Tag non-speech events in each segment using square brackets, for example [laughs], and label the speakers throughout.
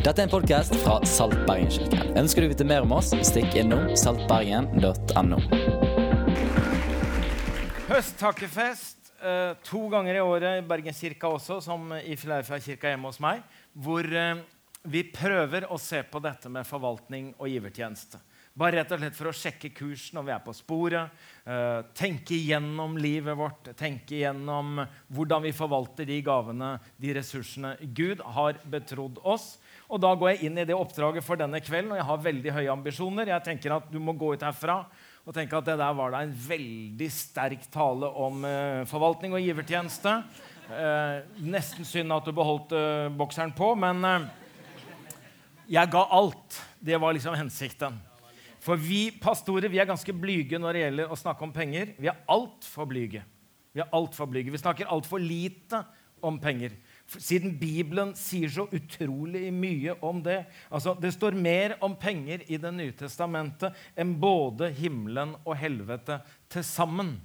Speaker 1: Dette er en podkast fra Saltbergenkirken. Ønsker du å vite mer om oss, stikk innom saltbergen.no.
Speaker 2: Høsttakkefest eh, to ganger i året i Bergenskirka også, som i Filadelfia-kirka hjemme hos meg, hvor eh, vi prøver å se på dette med forvaltning og givertjeneste. Bare rett og slett for å sjekke kurs når vi er på sporet. Uh, tenke igjennom livet vårt, tenke igjennom hvordan vi forvalter de gavene, de ressursene Gud har betrodd oss. Og Da går jeg inn i det oppdraget for denne kvelden, og jeg har veldig høye ambisjoner. Jeg tenker at Du må gå ut herfra og tenke at det der var da en veldig sterk tale om uh, forvaltning og givertjeneste. Uh, nesten synd at du beholdt bokseren på, men jeg ga alt. Det var liksom hensikten. For vi pastorer vi er ganske blyge når det gjelder å snakke om penger. Vi er altfor blyge. Vi er alt for blyge. Vi snakker altfor lite om penger. Siden Bibelen sier så utrolig mye om det. Altså, Det står mer om penger i Det nye testamentet enn både himmelen og helvete til sammen.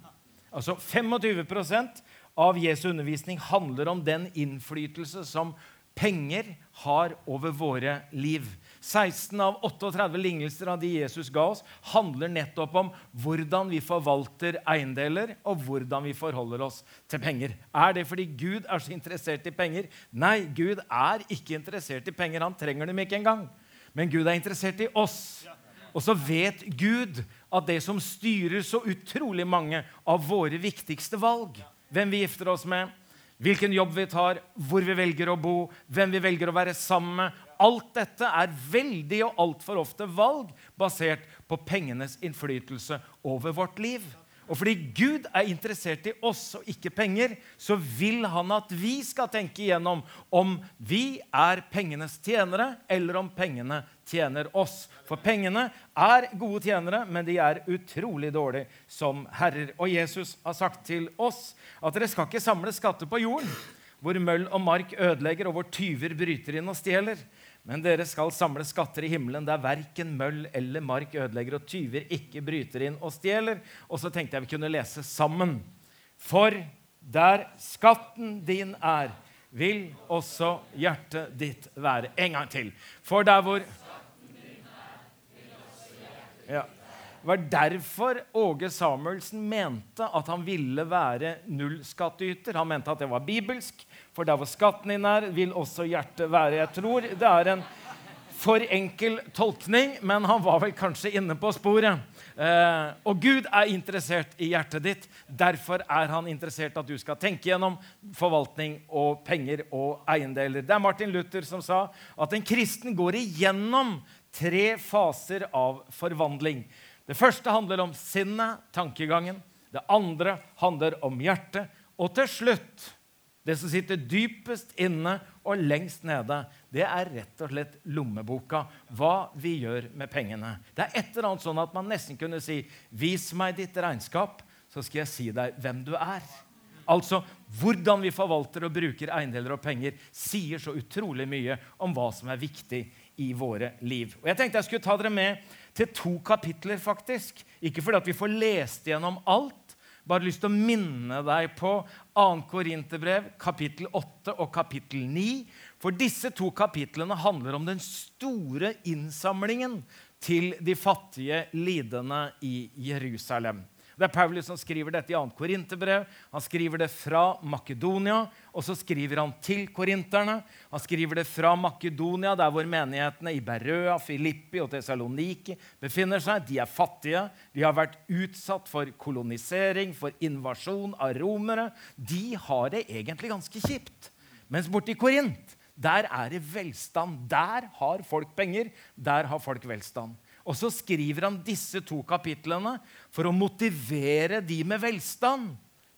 Speaker 2: Altså 25% av Jesu undervisning handler om den innflytelse som penger har over våre liv. 16 av 38 lignelser av de Jesus ga oss, handler nettopp om hvordan vi forvalter eiendeler, og hvordan vi forholder oss til penger. Er det fordi Gud er så interessert i penger? Nei, Gud er ikke interessert i penger. Han trenger dem ikke engang. Men Gud er interessert i oss. Og så vet Gud at det som styrer så utrolig mange av våre viktigste valg, hvem vi gifter oss med, hvilken jobb vi tar, hvor vi velger å bo, hvem vi velger å være sammen med. Alt dette er veldig og altfor ofte valg basert på pengenes innflytelse over vårt liv. Og fordi Gud er interessert i oss og ikke penger, så vil han at vi skal tenke igjennom om vi er pengenes tjenere, eller om pengene tjener oss. For pengene er gode tjenere, men de er utrolig dårlige som herrer. Og Jesus har sagt til oss at dere skal ikke samle skatter på jorden, hvor møll og mark ødelegger, og hvor tyver bryter inn og stjeler. Men dere skal samle skatter i himmelen der verken møll eller mark ødelegger, og tyver ikke bryter inn og stjeler. Og så tenkte jeg vi kunne lese sammen. For der skatten din er, vil også hjertet ditt være. En gang til. For der hvor ja. Det var derfor Åge Samuelsen mente at han ville være nullskattyter. Han mente at det var bibelsk, for der hvor skatten din er, vil også hjertet være. Jeg tror det er en for enkel tolkning, men han var vel kanskje inne på sporet. Eh, og Gud er interessert i hjertet ditt. Derfor er han interessert at du skal tenke gjennom forvaltning og penger og eiendeler. Det er Martin Luther som sa at en kristen går igjennom tre faser av forvandling. Det første handler om sinnet, tankegangen. Det andre handler om hjertet. Og til slutt, det som sitter dypest inne og lengst nede, det er rett og slett lommeboka. Hva vi gjør med pengene. Det er et eller annet sånn at man nesten kunne si Vis meg ditt regnskap, så skal jeg si deg hvem du er. Altså, Hvordan vi forvalter og bruker eiendeler og penger, sier så utrolig mye om hva som er viktig i våre liv. Og Jeg tenkte jeg skulle ta dere med til to kapitler, faktisk. Ikke fordi at vi får lest gjennom alt. Bare lyst til å minne deg på 2. Korinterbrev, kapittel 8 og kapittel 9. For disse to kapitlene handler om den store innsamlingen til de fattige lidende i Jerusalem. Det er Paulus som skriver dette i 2. Korinterbrev. Han skriver det fra Makedonia, og så skriver han til korinterne. Han skriver det fra Makedonia, der hvor menighetene i Berøa, Filippi og Tessaloniki befinner seg. De er fattige. De har vært utsatt for kolonisering, for invasjon av romere. De har det egentlig ganske kjipt. Mens borti Korint, der er det velstand. Der har folk penger. Der har folk velstand. Og så skriver han disse to kapitlene for å motivere de med velstand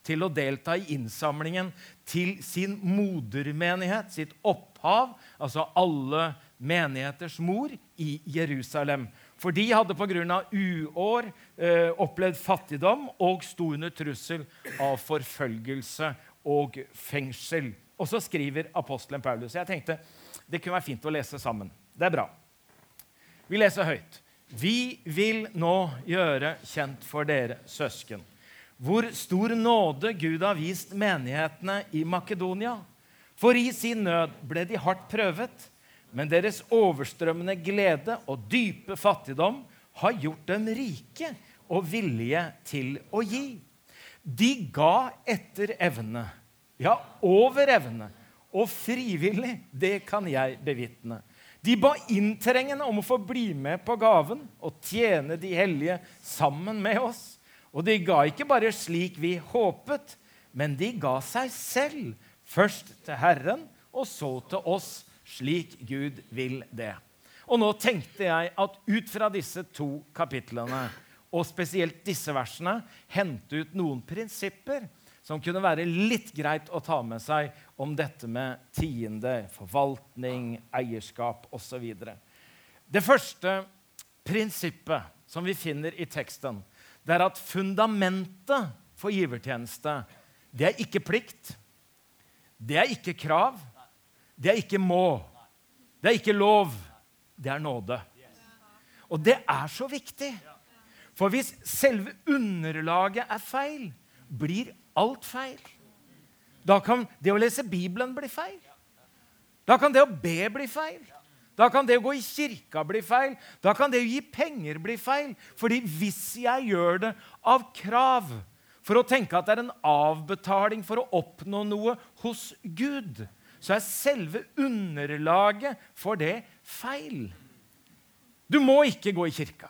Speaker 2: til å delta i innsamlingen til sin modermenighet, sitt opphav, altså alle menigheters mor, i Jerusalem. For de hadde pga. uår eh, opplevd fattigdom og sto under trussel av forfølgelse og fengsel. Og så skriver apostelen Paulus. Jeg tenkte det kunne være fint å lese sammen. Det er bra. Vi leser høyt. Vi vil nå gjøre kjent for dere, søsken, hvor stor nåde Gud har vist menighetene i Makedonia. For i sin nød ble de hardt prøvet, Men deres overstrømmende glede og dype fattigdom har gjort dem rike og villige til å gi. De ga etter evne, ja, over evne, og frivillig, det kan jeg bevitne. De ba inntrengende om å få bli med på gaven og tjene de hellige sammen med oss. Og de ga ikke bare slik vi håpet, men de ga seg selv, først til Herren og så til oss, slik Gud vil det. Og nå tenkte jeg at ut fra disse to kapitlene, og spesielt disse versene, hente ut noen prinsipper som kunne være litt greit å ta med seg om dette med tiende, forvaltning, eierskap osv. Det første prinsippet som vi finner i teksten, det er at fundamentet for givertjeneste det er ikke plikt, det er ikke krav, det er ikke må, det er ikke lov, det er nåde. Og det er så viktig. For hvis selve underlaget er feil, blir alt feil. Da kan det å lese Bibelen bli feil. Da kan det å be bli feil. Da kan det å gå i kirka bli feil. Da kan det å gi penger bli feil. Fordi hvis jeg gjør det av krav, for å tenke at det er en avbetaling for å oppnå noe hos Gud, så er selve underlaget for det feil. Du må ikke gå i kirka.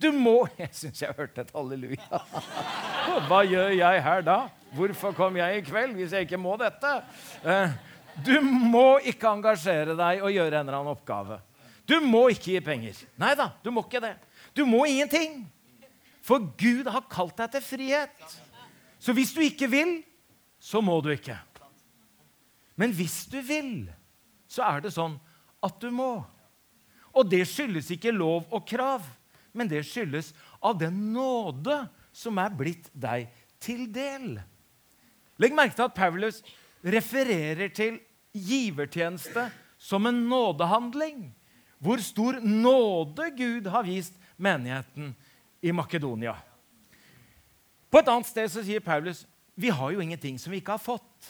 Speaker 2: Du må [laughs] Jeg syns jeg hørte et halleluja. [laughs] Hva gjør jeg her da? Hvorfor kom jeg i kveld hvis jeg ikke må dette? Eh, du må ikke engasjere deg og gjøre en eller annen oppgave. Du må ikke gi penger. Nei da, du må ikke det. Du må ingenting. For Gud har kalt deg til frihet. Så hvis du ikke vil, så må du ikke. Men hvis du vil, så er det sånn at du må. Og det skyldes ikke lov og krav men det skyldes av den nåde som er blitt deg til del. Legg merke til at Paulus refererer til givertjeneste som en nådehandling. Hvor stor nåde Gud har vist menigheten i Makedonia. På et annet sted så sier Paulus vi har jo ingenting som vi ikke har fått.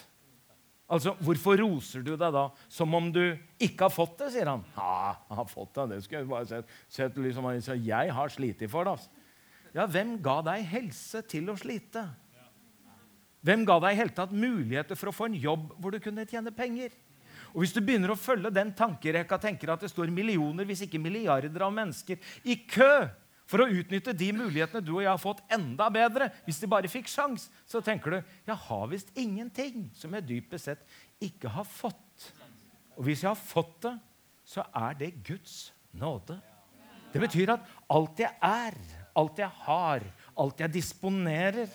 Speaker 2: Altså, Hvorfor roser du deg da som om du ikke har fått det? sier han. Ja, jeg har fått det. Det skulle jeg bare sett. sett liksom, jeg har slitt for det. Altså. Ja, hvem ga deg helse til å slite? Hvem ga deg i hele tatt muligheter for å få en jobb hvor du kunne tjene penger? Og Hvis du begynner å følge den tankerekka, tenker at det står millioner, hvis ikke milliarder av mennesker i kø for å utnytte de mulighetene du og jeg har fått, enda bedre. Hvis de bare fikk sjans, så tenker du jeg har visst ingenting som jeg dypest sett ikke har fått. Og hvis jeg har fått det, så er det Guds nåde. Det betyr at alt jeg er, alt jeg har, alt jeg disponerer,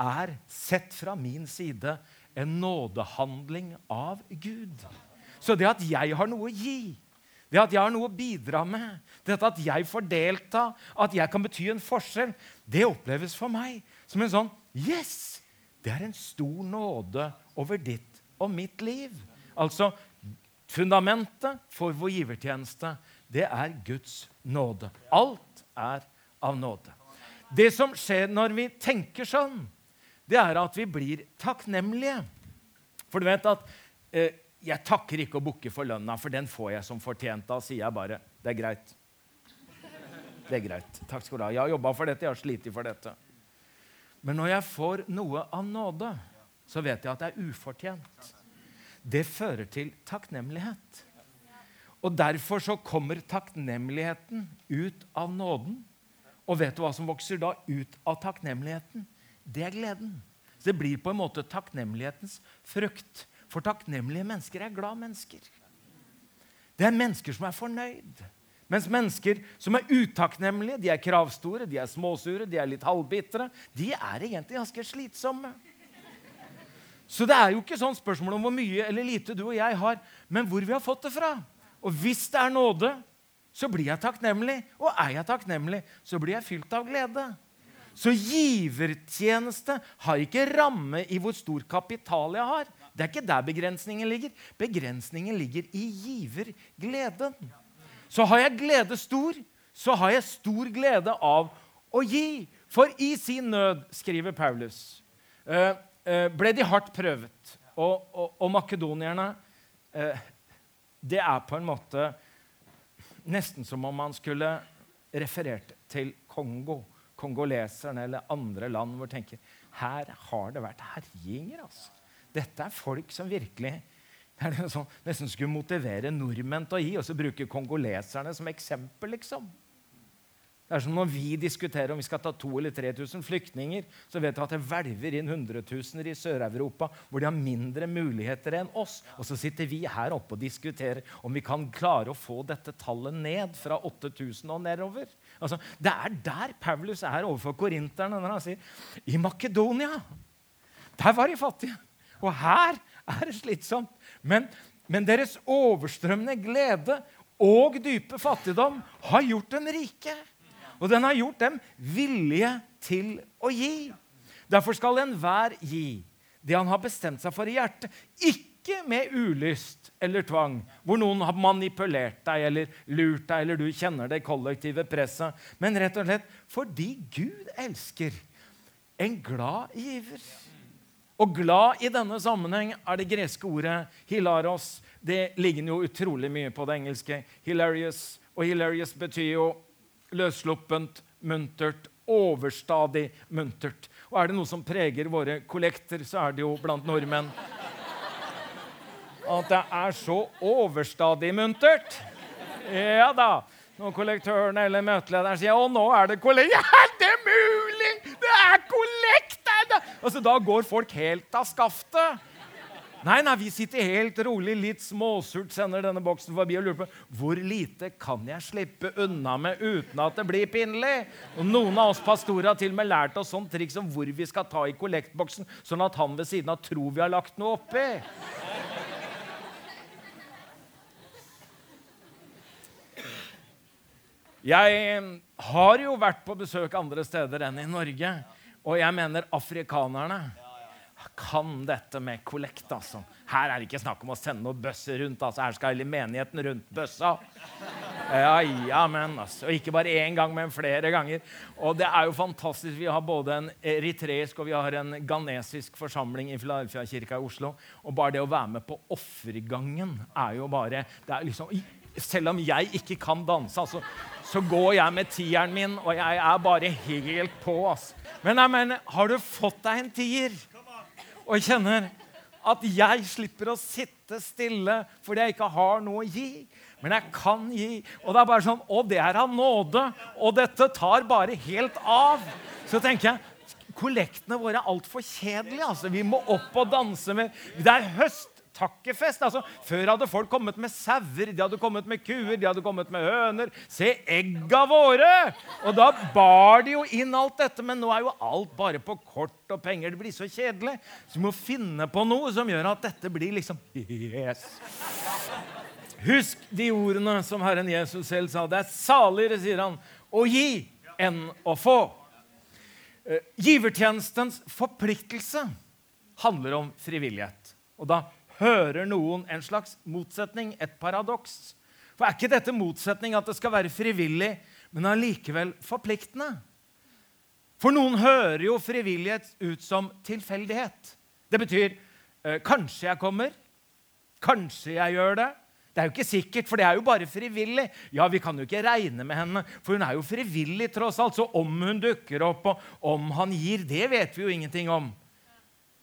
Speaker 2: er sett fra min side en nådehandling av Gud. Så det at jeg har noe å gi, det at jeg har noe å bidra med, dette at jeg får delta, at jeg kan bety en forskjell, det oppleves for meg som en sånn Yes! Det er en stor nåde over ditt og mitt liv. Altså, fundamentet for vår givertjeneste, det er Guds nåde. Alt er av nåde. Det som skjer når vi tenker sånn, det er at vi blir takknemlige. For du vet at eh, jeg takker ikke å bukke for lønna, for den får jeg som fortjent. Da sier jeg bare det er greit. Det er greit. Takk skal du ha. Jeg har jobba for dette, jeg har slitt for dette. Men når jeg får noe av nåde, så vet jeg at det er ufortjent. Det fører til takknemlighet. Og derfor så kommer takknemligheten ut av nåden. Og vet du hva som vokser da ut av takknemligheten? Det er gleden. Så det blir på en måte takknemlighetens frukt. For takknemlige mennesker er glad mennesker. Det er mennesker som er fornøyd. Mens mennesker som er utakknemlige, de er kravstore, de er småsure, de er litt halvbitre, de er egentlig ganske slitsomme. Så det er jo ikke sånn spørsmål om hvor mye eller lite du og jeg har, men hvor vi har fått det fra. Og hvis det er nåde, så blir jeg takknemlig. Og er jeg takknemlig, så blir jeg fylt av glede. Så givertjeneste har ikke ramme i hvor stor kapital jeg har. Det er ikke der begrensningen ligger. Begrensningen ligger i givergleden. Så har jeg glede stor, så har jeg stor glede av å gi. For i sin nød, skriver Paulus, eh, eh, ble de hardt prøvet. Og, og, og makedonierne eh, det er på en måte nesten som om man skulle referert til Kongo, kongoleserne eller andre land hvor tenker her har det vært herjinger. altså. Dette er folk som virkelig det er sånn, nesten skulle motivere nordmenn til å gi, og så bruke kongoleserne som eksempel. liksom. Det er som når vi diskuterer om vi skal ta 2000 eller 3000 flyktninger, så vet du at det hvelver inn hundretusener i Sør-Europa hvor de har mindre muligheter enn oss. Og så sitter vi her oppe og diskuterer om vi kan klare å få dette tallet ned fra 8000 og nedover. Altså, det er der Paulus er overfor korinterne når han sier i Makedonia der var de fattige. Og her er det slitsomt. Men, men deres overstrømmende glede og dype fattigdom har gjort dem rike. Og den har gjort dem villige til å gi. Derfor skal enhver gi det han har bestemt seg for i hjertet. Ikke med ulyst eller tvang, hvor noen har manipulert deg eller lurt deg, eller du kjenner det kollektive presset, men rett og slett fordi Gud elsker en glad giver. Og glad i denne sammenheng er det greske ordet hilaros. Det ligger jo utrolig mye på det engelske. Hilarious. Og hilarious betyr jo løssluppent, muntert, overstadig muntert. Og er det noe som preger våre kollekter, så er det jo blant nordmenn at det er så overstadig muntert. Ja da. Når kollektørene eller møtelederen sier 'Å, nå er det kollekt'. [laughs] Ja, det er mulig! Det er kollekt! Altså, da går folk helt av skaftet. Nei, nei, vi sitter helt rolig, litt småsurt, sender denne boksen forbi og lurer på hvor lite kan jeg slippe unna med uten at det blir pinlig. Og Noen av oss pastorer har til og med lært oss sånn triks om hvor vi skal ta i kollektboksen, sånn at han ved siden av tror vi har lagt noe oppi. Jeg har jo vært på besøk andre steder enn i Norge, og jeg mener afrikanerne kan dette med kollekt. altså. Her er det ikke snakk om å sende noen bøsser rundt. altså. Her skal hele menigheten rundt bøssa. Ja, ja, men altså. Og ikke bare én gang, men flere ganger. Og det er jo fantastisk. Vi har både en eritreisk og vi har en ghanesisk forsamling i Filadelfia-kirka i Oslo. Og bare det å være med på offergangen er jo bare det er liksom, Selv om jeg ikke kan danse, altså, så går jeg med tieren min, og jeg er bare helt på. Ass. Men, jeg mener, har du fått deg en tier? og kjenner at jeg slipper å sitte stille fordi jeg ikke har noe å gi. Men jeg kan gi. Og det er bare sånn Og det er av nåde. Og dette tar bare helt av. Så tenker jeg kollektene våre er altfor kjedelige. Altså. Vi må opp og danse med Det er høst takkefest. Altså, før hadde folk kommet med sauer, de hadde kommet med kuer, de hadde kommet med høner. Se egga våre! Og da bar de jo inn alt dette, men nå er jo alt bare på kort og penger. Det blir så kjedelig. Så vi må finne på noe som gjør at dette blir liksom Yes. Husk de ordene som Herren Jesus selv sa. Det er saligere, sier han, å gi enn å få. Eh, givertjenestens forpliktelse handler om frivillighet. Og da hører noen en slags motsetning, et paradoks. For er ikke dette motsetning at det skal være frivillig, men allikevel forpliktende? For noen hører jo frivillighet ut som tilfeldighet. Det betyr eh, kanskje jeg kommer, kanskje jeg gjør det. Det er jo ikke sikkert, for det er jo bare frivillig. Ja, Vi kan jo ikke regne med henne, for hun er jo frivillig, tross alt. Så om hun dukker opp, og om han gir, det vet vi jo ingenting om.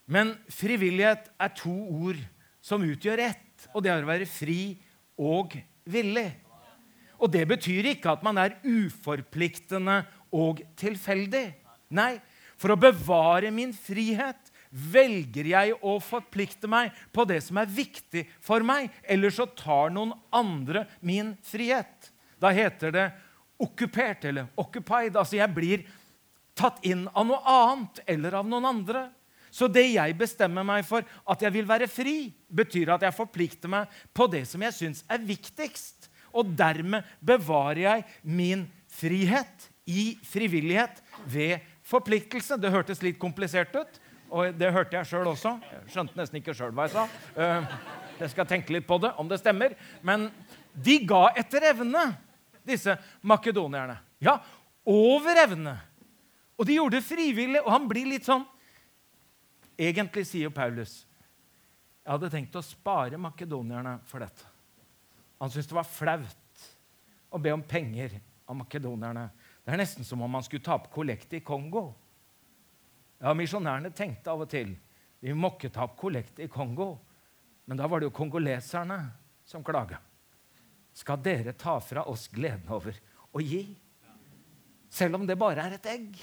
Speaker 2: Men frivillighet er to ord som utgjør ett, og det er å være fri og villig. Og det betyr ikke at man er uforpliktende og tilfeldig. Nei, for å bevare min frihet velger jeg å forplikte meg på det som er viktig for meg. Ellers så tar noen andre min frihet. Da heter det okkupert eller occupied. Altså jeg blir tatt inn av noe annet eller av noen andre. Så det jeg bestemmer meg for at jeg vil være fri, betyr at jeg forplikter meg på det som jeg syns er viktigst. Og dermed bevarer jeg min frihet i frivillighet ved forpliktelse. Det hørtes litt komplisert ut, og det hørte jeg sjøl også. Jeg skjønte nesten ikke sjøl hva jeg sa. Eh, jeg skal tenke litt på det, om det stemmer. Men de ga etter evne, disse makedonierne. Ja, over evne. Og de gjorde det frivillig. Og han blir litt sånn Egentlig sier Paulus jeg hadde tenkt å spare makedonierne for dette. Han syntes det var flaut å be om penger av makedonierne. Det er nesten som om man skulle ta opp kollekt i Kongo. Ja, Misjonærene tenkte av og til vi må ikke ta opp kollekt i Kongo. Men da var det jo kongoleserne som klaga. Skal dere ta fra oss gleden over å gi? Selv om det bare er et egg.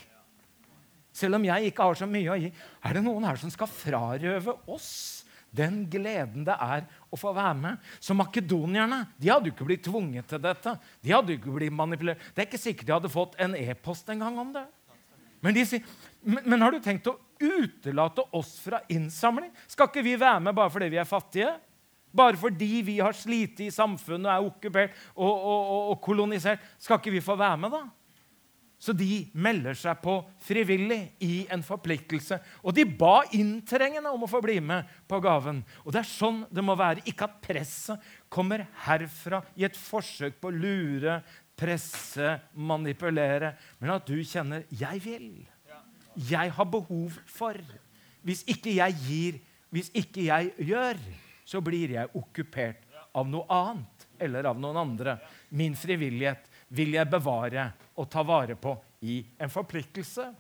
Speaker 2: Selv om jeg ikke har så mye å gi. Er det noen her som skal frarøve oss den gleden det er å få være med? Så makedonierne de hadde jo ikke blitt tvunget til dette. De hadde jo ikke blitt manipulert. Det er ikke sikkert de hadde fått en e-post en gang om det. Men de sier, men, men har du tenkt å utelate oss fra innsamling? Skal ikke vi være med bare fordi vi er fattige? Bare fordi vi har slitt i samfunnet og er okkupert og, og, og, og kolonisert? Skal ikke vi få være med, da? Så de melder seg på frivillig i en forpliktelse. Og de ba inntrengende om å få bli med på gaven. Og det er sånn det må være. Ikke at presset kommer herfra i et forsøk på å lure, presse, manipulere, men at du kjenner 'jeg vil' jeg har behov for. Hvis ikke jeg gir, hvis ikke jeg gjør, så blir jeg okkupert av noe annet eller av noen andre. Min frivillighet vil jeg bevare og ta vare på i en forpliktelse.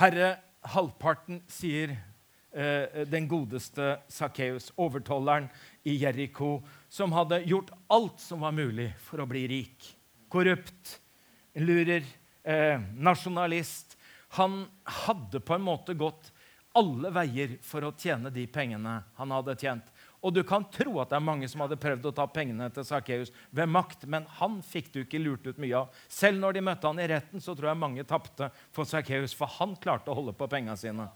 Speaker 2: Herre, halvparten, sier eh, den godeste Sakkeus, overtolleren i Jeriko, som hadde gjort alt som var mulig for å bli rik. Korrupt, lurer, eh, nasjonalist, han hadde på en måte gått alle veier for å tjene de pengene han hadde tjent. Og du kan tro at det er mange som hadde prøvd å ta pengene til Sakkeus ved makt, men han fikk du ikke lurt ut mye av. Selv når de møtte han i retten, så tror jeg mange tapte for Sakkeus, for han klarte å holde på pengene sine.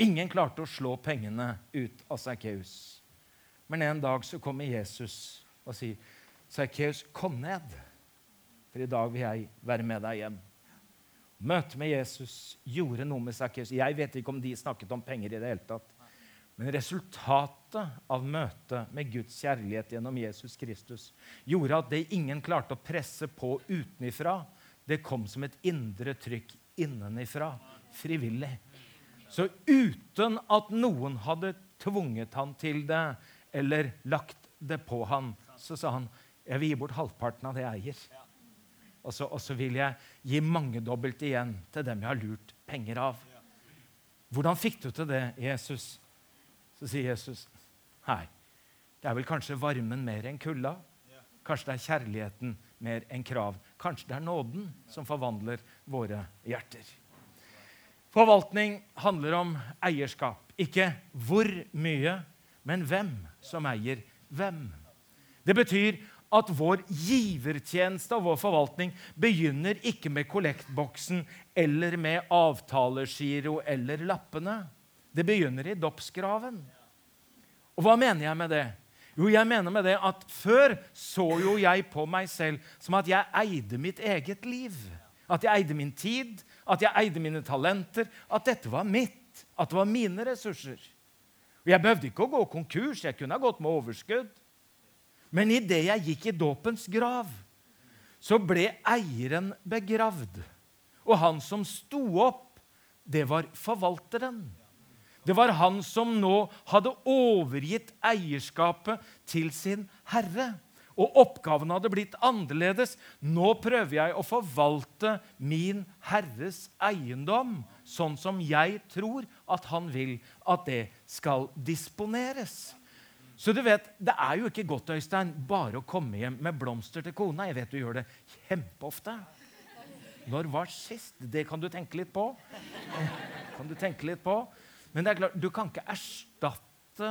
Speaker 2: Ingen klarte å slå pengene ut av Sakkeus. Men en dag så kommer Jesus og sier, 'Sakkeus, kom ned, for i dag vil jeg være med deg hjem.' Møtet med Jesus gjorde noe med Sakkeus. Jeg vet ikke om de snakket om penger i det hele tatt. Men resultatet av møtet med Guds kjærlighet gjennom Jesus Kristus gjorde at det ingen klarte å presse på utenifra, det kom som et indre trykk innenifra. Frivillig. Så uten at noen hadde tvunget han til det eller lagt det på han, så sa han jeg vil gi bort halvparten av det jeg eier. Og så, og så vil jeg gi mangedobbelt igjen til dem jeg har lurt penger av. Hvordan fikk du til det, Jesus? Så sier Jesus, hei, det er vel kanskje varmen mer enn kulda. Kanskje det er kjærligheten mer enn krav. Kanskje det er nåden som forvandler våre hjerter. Forvaltning handler om eierskap. Ikke hvor mye, men hvem som eier hvem. Det betyr at vår givertjeneste og vår forvaltning begynner ikke med kollektboksen eller med avtalegiro eller lappene. Det begynner i dåpsgraven. Og hva mener jeg med det? Jo, jeg mener med det at Før så jo jeg på meg selv som at jeg eide mitt eget liv. At jeg eide min tid, at jeg eide mine talenter. At dette var mitt. At det var mine ressurser. Og Jeg behøvde ikke å gå konkurs. Jeg kunne ha gått med overskudd. Men idet jeg gikk i dåpens grav, så ble eieren begravd. Og han som sto opp, det var forvalteren. Det var han som nå hadde overgitt eierskapet til sin herre. Og oppgaven hadde blitt annerledes. Nå prøver jeg å forvalte min herres eiendom sånn som jeg tror at han vil at det skal disponeres. Så du vet, Det er jo ikke godt Øystein, bare å komme hjem med blomster til kona. Jeg vet du gjør det kjempeofte. Når var sist? Det kan du tenke litt på. Kan du tenke litt på. Men det er klart, du kan ikke erstatte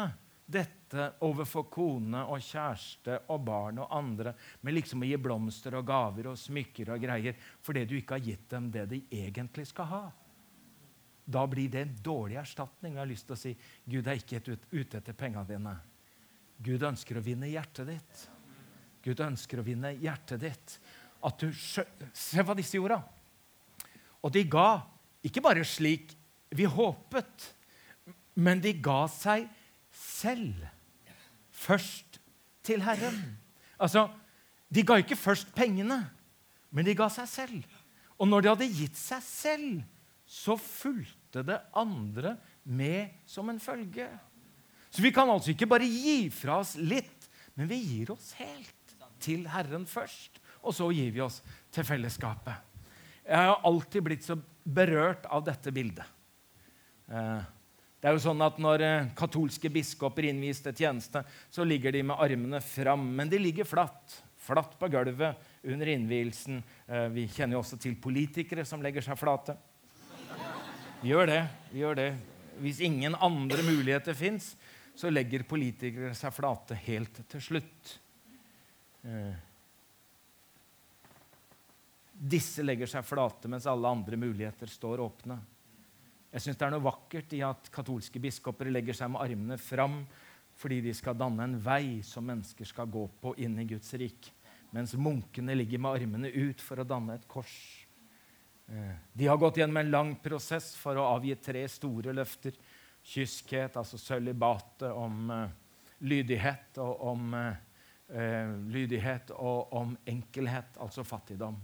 Speaker 2: dette overfor kone og kjæreste og barn og andre med liksom å gi blomster og gaver og smykker og greier fordi du ikke har gitt dem det de egentlig skal ha. Da blir det en dårlig erstatning. Jeg har lyst til å si Gud er ikke ute etter pengene dine. Gud ønsker å vinne hjertet ditt. Gud ønsker å vinne hjertet ditt. At du Se hva disse gjorde. Og de ga ikke bare slik vi håpet, men de ga seg selv. Først til Herren. Altså, De ga ikke først pengene, men de ga seg selv. Og når de hadde gitt seg selv, så fulgte det andre med som en følge. Så vi kan altså ikke bare gi fra oss litt, Men vi gir oss helt til Herren først, og så gir vi oss til fellesskapet. Jeg har alltid blitt så berørt av dette bildet. Eh, det er jo sånn at Når eh, katolske biskoper innvies til tjeneste, så ligger de med armene fram, men de ligger flatt. Flatt på gulvet under innvielsen. Eh, vi kjenner jo også til politikere som legger seg flate. Gjør det. gjør det. Hvis ingen andre muligheter fins, så legger politikere seg flate helt til slutt. Eh, disse legger seg flate mens alle andre muligheter står åpne. Jeg syns det er noe vakkert i at katolske biskoper legger seg med armene fram fordi de skal danne en vei som mennesker skal gå på inn i Guds rik. mens munkene ligger med armene ut for å danne et kors. Eh, de har gått gjennom en lang prosess for å avgi tre store løfter kyskhet, altså sølibatet, om uh, lydighet og om uh, lydighet og om enkelhet, altså fattigdom.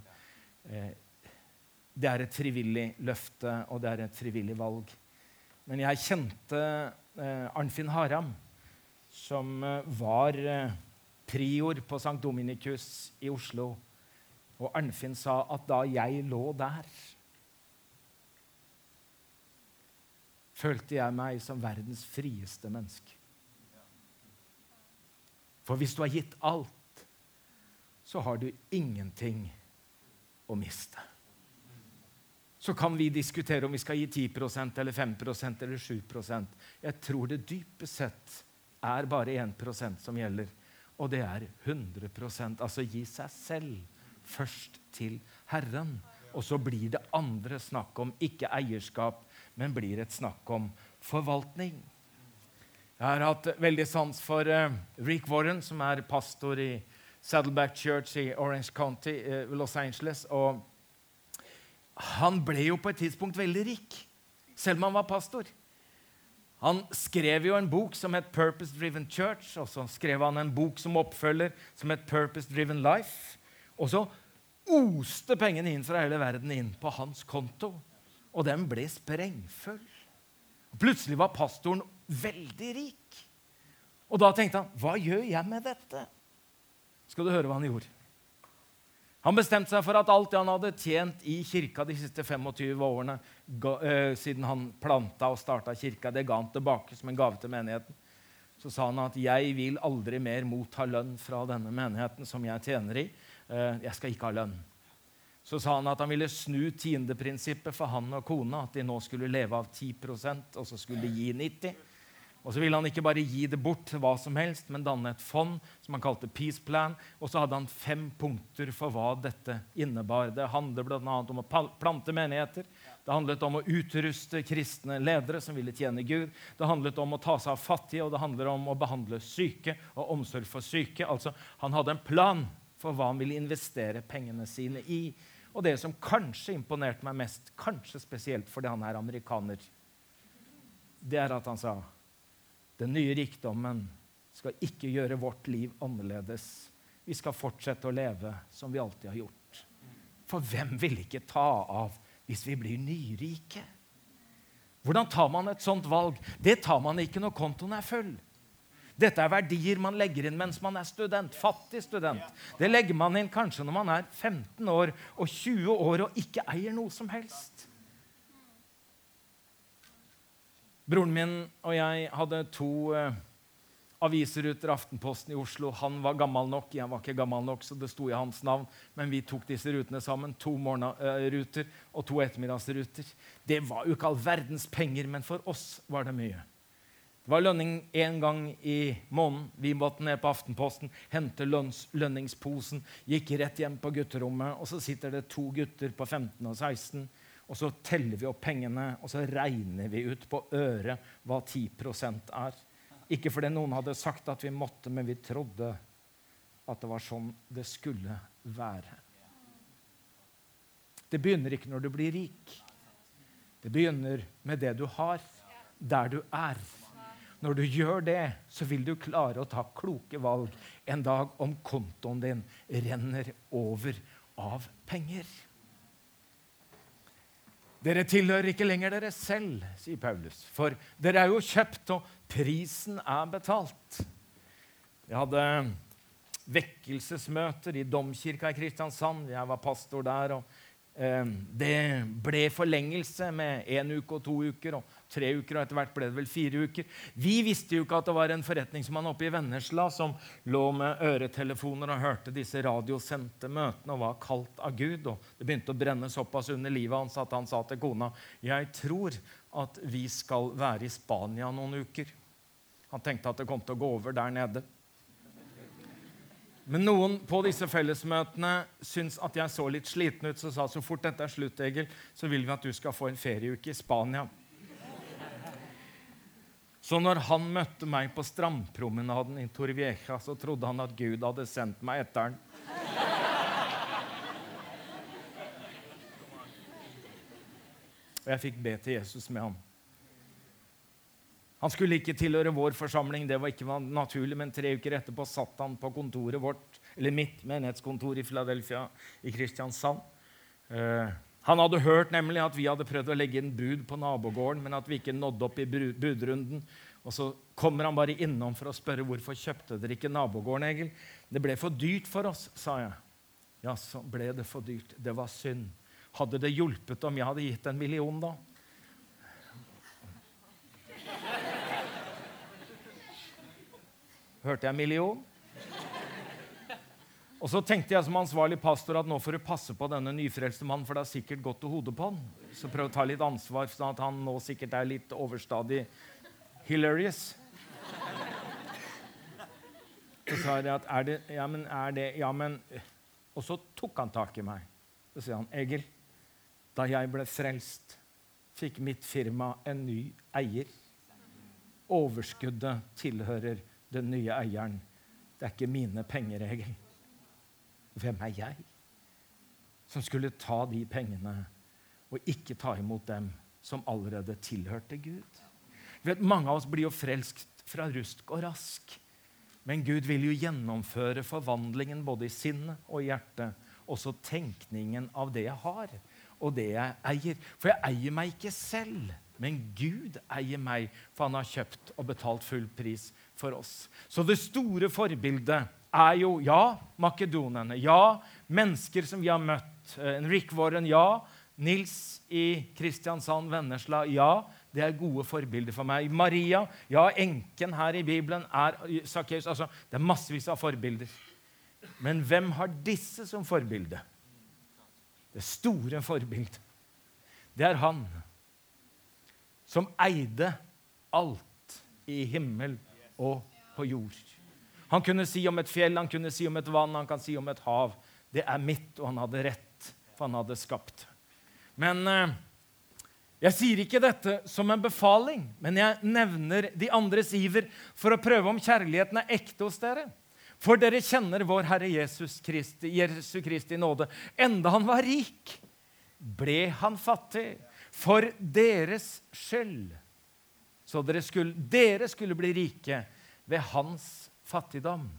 Speaker 2: Det er et frivillig løfte, og det er et frivillig valg. Men jeg kjente Arnfinn Haram, som var prior på St. Dominikus i Oslo. Og Arnfinn sa at da jeg lå der følte jeg meg som verdens frieste menneske. For hvis du har gitt alt, så har du ingenting å miste. Så kan vi diskutere om vi skal gi 10% eller 5% eller 7% Jeg tror det dypest sett er bare 1% som gjelder, og det er 100% Altså gi seg selv først til Herren. Og så blir det andre snakk om ikke eierskap, men blir et snakk om forvaltning. Jeg har hatt veldig sans for uh, Rick Warren, som er pastor i Saddleback Church i Orange County, uh, Los Angeles. Og han ble jo på et tidspunkt veldig rik, selv om han var pastor. Han skrev jo en bok som het 'Purpose Driven Church', og så skrev han en bok som oppfølger, som het 'Purpose Driven Life'. Og så oste pengene inn fra hele verden inn på hans konto og den ble sprengfull. Plutselig var pastoren veldig rik. Og da tenkte han, hva gjør jeg med dette? Skal du høre hva han gjorde? Han bestemte seg for at alt det han hadde tjent i kirka de siste 25 årene, uh, siden han planta og starta kirka, det ga han tilbake som en gave til menigheten. Så sa han at 'jeg vil aldri mer motta lønn fra denne menigheten som jeg tjener i'. Uh, jeg skal ikke ha lønn så sa han at han ville snu tiendeprinsippet for han og kona. At de nå skulle leve av 10% og så skulle de gi 90 Og så ville han ikke bare gi det bort hva som helst, men danne et fond som han kalte Peace Plan. Og så hadde han fem punkter for hva dette innebar. Det handlet bl.a. om å plante menigheter. Det handlet om å utruste kristne ledere som ville tjene Gud. Det handlet om å ta seg av fattige, og det handler om å behandle syke og omsorg for syke. Altså, Han hadde en plan for hva han ville investere pengene sine i. Og det som kanskje imponerte meg mest, kanskje spesielt fordi han er amerikaner, det er at han sa den nye rikdommen skal ikke gjøre vårt liv annerledes. Vi skal fortsette å leve som vi alltid har gjort. For hvem vil ikke ta av hvis vi blir nyrike? Hvordan tar man et sånt valg? Det tar man ikke når kontoen er full. Dette er verdier man legger inn mens man er student. Fattig student. Det legger man inn kanskje når man er 15 år og 20 år og ikke eier noe som helst. Broren min og jeg hadde to uh, avisruter Aftenposten i Oslo. Han var gammel nok, jeg var ikke gammel nok, så det sto i hans navn. Men vi tok disse rutene sammen. To morgenruter uh, og to ettermiddagsruter. Det var jo ikke all verdens penger, men for oss var det mye. Det var lønning én gang i måneden. Vi måtte ned på Aftenposten, hente lønns, lønningsposen, gikk rett hjem på gutterommet, og så sitter det to gutter på 15 og 16, og så teller vi opp pengene, og så regner vi ut på øret hva 10% er. Ikke fordi noen hadde sagt at vi måtte, men vi trodde at det var sånn det skulle være. Det begynner ikke når du blir rik. Det begynner med det du har, der du er. Når du gjør det, så vil du klare å ta kloke valg en dag om kontoen din renner over av penger. Dere tilhører ikke lenger dere selv, sier Paulus, for dere er jo kjøpt, og prisen er betalt. Jeg hadde vekkelsesmøter i Domkirka i Kristiansand. Jeg var pastor der. og Det ble forlengelse med én uke og to uker og tre uker. og etter hvert ble det vel fire uker. Vi visste jo ikke at det var en forretningsmann oppe i Vennesla som lå med øretelefoner og hørte disse radiosendte møtene og var kalt av Gud. og Det begynte å brenne såpass under livet hans at han sa til kona jeg tror at vi skal være i Spania noen uker. Han tenkte at det kom til å gå over der nede. Men noen på disse fellesmøtene syntes at jeg så litt sliten ut, så sa så fort dette er slutt, Egil, så vil vi at du skal få en ferieuke i Spania. Så når han møtte meg på strandpromenaden i Torvieja, så trodde han at Gud hadde sendt meg etter han. Og jeg fikk be til Jesus med ham. Han skulle ikke tilhøre vår forsamling, det var ikke naturlig, men tre uker etterpå satt han på kontoret vårt, eller mitt menighetskontor i Philadelphia i Kristiansand. Uh, han hadde hørt nemlig at vi hadde prøvd å legge inn bud på nabogården, men at vi ikke nådde opp i budrunden. Og Så kommer han bare innom for å spørre hvorfor kjøpte dere ikke nabogården. Egil? Det ble for dyrt for oss, sa jeg. Ja, så ble det for dyrt. Det var synd. Hadde det hjulpet om jeg hadde gitt en million, da? Hørte jeg million? Og så tenkte jeg som ansvarlig pastor at nå får du passe på denne nyfrelste mannen, for det har sikkert gått til hodet på han. Så prøv å ta litt ansvar, sånn at han nå sikkert er litt overstadig hilarious. Så sa jeg at er det Ja, men er det Ja, men Og så tok han tak i meg. Så sier han, Egil, da jeg ble frelst, fikk mitt firma en ny eier. Overskuddet tilhører den nye eieren. Det er ikke mine penger, Egil. Hvem er jeg som skulle ta de pengene og ikke ta imot dem som allerede tilhørte Gud? Vet, mange av oss blir jo frelst fra rusk og rask. Men Gud vil jo gjennomføre forvandlingen både i sinnet og i hjertet. Også tenkningen av det jeg har, og det jeg eier. For jeg eier meg ikke selv, men Gud eier meg, for han har kjøpt og betalt full pris for oss. Så det store forbildet er jo ja, makedonerne. Ja, mennesker som vi har møtt. Eh, Rick Warren, ja. Nils i Kristiansand, Vennesla, ja. Det er gode forbilder for meg. Maria, ja, enken her i Bibelen er Sakkeus. Altså, det er massevis av forbilder. Men hvem har disse som forbilde? Det store forbildet. Det er han som eide alt i himmel og på jord. Han kunne si om et fjell, han kunne si om et vann, han kan si om et hav. Det er mitt, og han hadde rett, for han hadde skapt. Men eh, jeg sier ikke dette som en befaling, men jeg nevner de andres iver for å prøve om kjærligheten er ekte hos dere. For dere kjenner vår Herre Jesus Kristi, Jesus Kristi nåde. Enda han var rik, ble han fattig for deres skyld så dere skulle, dere skulle bli rike ved hans fattigdom.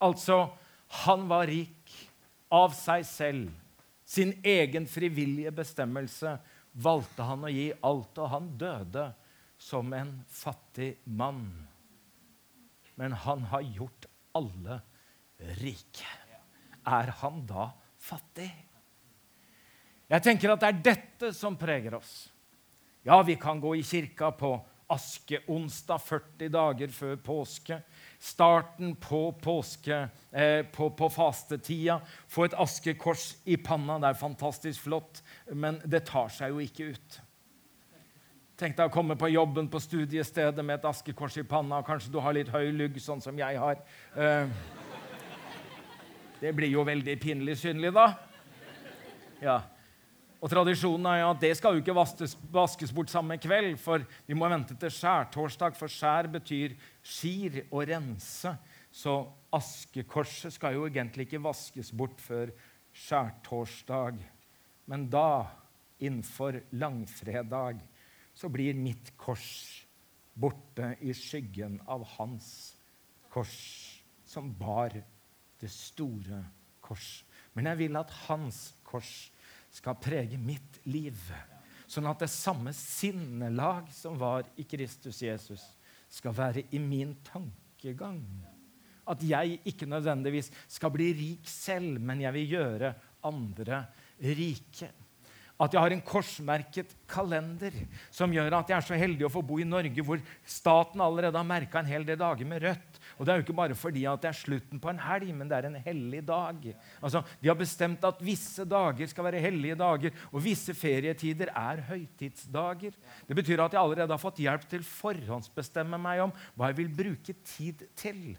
Speaker 2: Altså, han var rik av seg selv. Sin egen frivillige bestemmelse valgte han å gi alt, og han døde som en fattig mann. Men han har gjort alle rike. Er han da fattig? Jeg tenker at det er dette som preger oss. Ja, vi kan gå i kirka på askeonsdag 40 dager før påske. Starten på påske, eh, på, på fastetida. Få et askekors i panna. Det er fantastisk flott, men det tar seg jo ikke ut. Tenk deg å komme på jobben på studiestedet med et askekors i panna. Kanskje du har litt høy lugg, sånn som jeg har. Eh, det blir jo veldig pinlig synlig, da. Ja. Og Tradisjonen er at det skal jo ikke vaskes, vaskes bort samme kveld, for vi må vente til skjærtorsdag, for skjær betyr skir og rense. Så askekorset skal jo egentlig ikke vaskes bort før skjærtorsdag. Men da, innenfor langfredag, så blir mitt kors borte i skyggen av hans kors, som bar det store kors. Men jeg vil at hans kors skal prege mitt liv. Sånn at det samme sinnelag som var i Kristus Jesus, skal være i min tankegang At jeg ikke nødvendigvis skal bli rik selv, men jeg vil gjøre andre rike. At jeg har en korsmerket kalender som gjør at jeg er så heldig å få bo i Norge, hvor staten allerede har merka en hel del dager med rødt. Og det er jo ikke bare fordi at det er slutten på en helg, men det er en hellig dag. Altså, De har bestemt at visse dager skal være hellige dager, og visse ferietider er høytidsdager. Det betyr at jeg allerede har fått hjelp til forhåndsbestemme meg om hva jeg vil bruke tid til.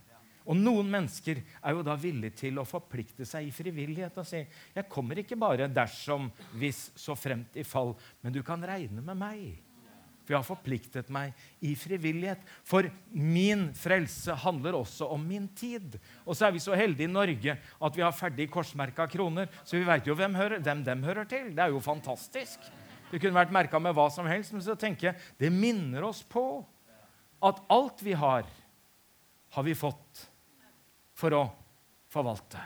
Speaker 2: Og noen mennesker er jo da villige til å forplikte seg i frivillighet og si jeg kommer ikke bare dersom, hvis, så fremt i fall, men du kan regne med meg. For jeg har forpliktet meg i frivillighet. For min frelse handler også om min tid. Og så er vi så heldige i Norge at vi har ferdig korsmerka kroner, så vi veit jo hvem, hører, hvem dem hører til. Det er jo fantastisk. Det kunne vært merka med hva som helst, men så tenker jeg det minner oss på at alt vi har, har vi fått for å forvalte.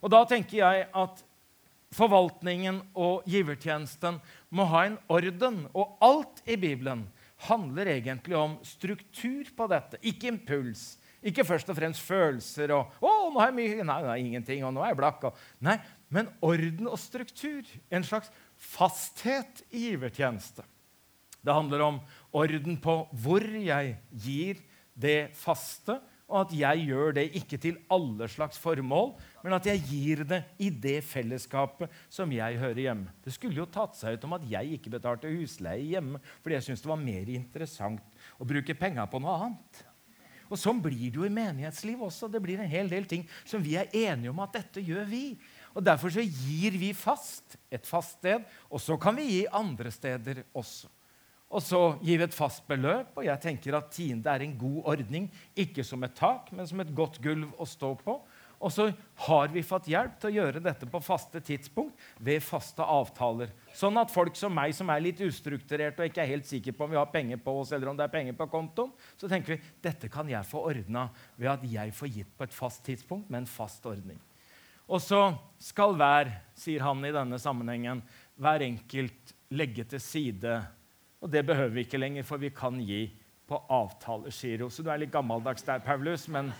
Speaker 2: Og da tenker jeg at forvaltningen og givertjenesten må ha en orden. Og alt i Bibelen handler egentlig om struktur på dette, ikke impuls. Ikke først og fremst følelser og 'Å, nå har jeg mye Nei, nei ingenting. Og nå er jeg blakk. Og, nei, men orden og struktur. En slags fasthet i givertjeneste. Det handler om orden på hvor jeg gir det faste, og at jeg gjør det ikke til alle slags formål, men at jeg gir det i det fellesskapet som jeg hører hjemme. Det skulle jo tatt seg ut om at jeg ikke betalte husleie hjemme fordi jeg syntes det var mer interessant å bruke penger på noe annet. Og Sånn blir det jo i menighetsliv også. Det blir en hel del ting som vi er enige om at dette gjør vi. Og Derfor så gir vi fast et fast sted, og så kan vi gi andre steder også. Og så gir vi et fast beløp, og jeg tenker at tiende er en god ordning. Ikke som et tak, men som et godt gulv å stå på. Og så har vi fått hjelp til å gjøre dette på faste tidspunkt ved faste avtaler. Sånn at folk som meg, som er litt ustrukturerte og ikke er helt sikre på om vi har penger på oss, eller om det er penger på kontoen, så tenker vi dette kan jeg få ordna ved at jeg får gitt på et fast tidspunkt med en fast ordning. Og så skal hver, sier han i denne sammenhengen, hver enkelt legge til side og det behøver vi ikke lenger, for vi kan gi på avtalegiro. Så du er litt gammeldags der, Paulus. Men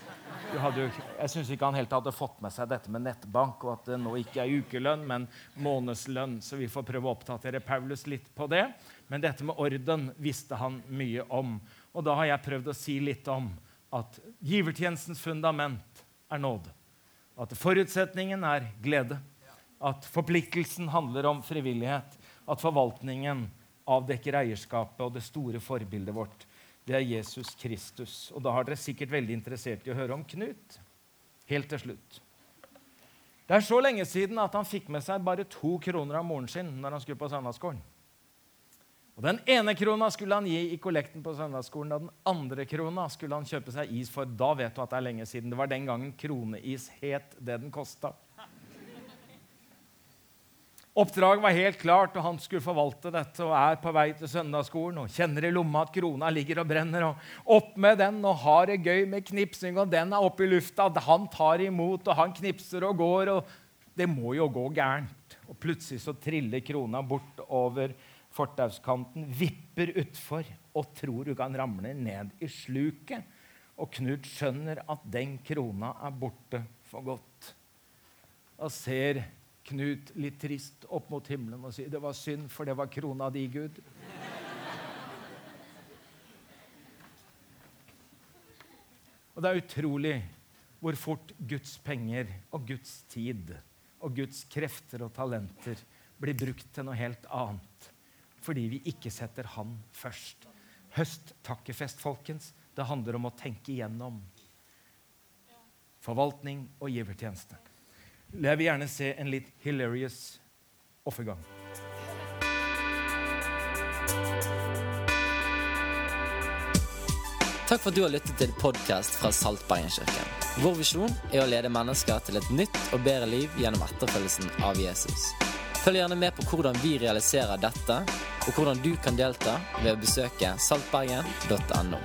Speaker 2: jo, jeg syns ikke han helt hadde fått med seg dette med nettbank, og at det nå ikke er ukelønn, men månedslønn. Så vi får prøve å oppdatere Paulus litt på det. Men dette med orden visste han mye om. Og da har jeg prøvd å si litt om at givertjenestens fundament er nåde. At forutsetningen er glede. At forpliktelsen handler om frivillighet. At forvaltningen avdekker eierskapet og det store forbildet vårt. Det er Jesus Kristus. Og da har dere sikkert veldig interessert i å høre om Knut. Helt til slutt. Det er så lenge siden at han fikk med seg bare to kroner av moren sin når han skulle på søndagsskolen. Og Den ene krona skulle han gi i kollekten på søndagsskolen, og den andre krona skulle han kjøpe seg is for. Da vet du at det er lenge siden. Det var den gangen kroneis het det den kosta. Oppdraget var helt klart, og han skulle forvalte dette og er på vei til søndagsskolen og kjenner i lomma at krona ligger og brenner. og Opp med den og har det gøy med knipsing, og den er oppe i lufta. Han tar imot, og han knipser og går. og Det må jo gå gærent. Og Plutselig så triller krona bort over fortauskanten, vipper utfor og tror du kan ramle ned i sluket. Og Knut skjønner at den krona er borte for godt. Og ser Knut litt trist opp mot himmelen og sier det var synd, for det var krona di, Gud. Og det er utrolig hvor fort Guds penger og Guds tid og Guds krefter og talenter blir brukt til noe helt annet. Fordi vi ikke setter Han først. Høsttakkefest, folkens. Det handler om å tenke igjennom forvaltning og givertjeneste. Jeg vil gjerne se en litt hilarious offergang.
Speaker 1: Takk for at du har lyttet til podkast fra Saltbergenkirken. Vår visjon er å lede mennesker til et nytt og bedre liv gjennom etterfølgelsen av Jesus. Følg gjerne med på hvordan vi realiserer dette, og hvordan du kan delta ved å besøke saltbergen.no.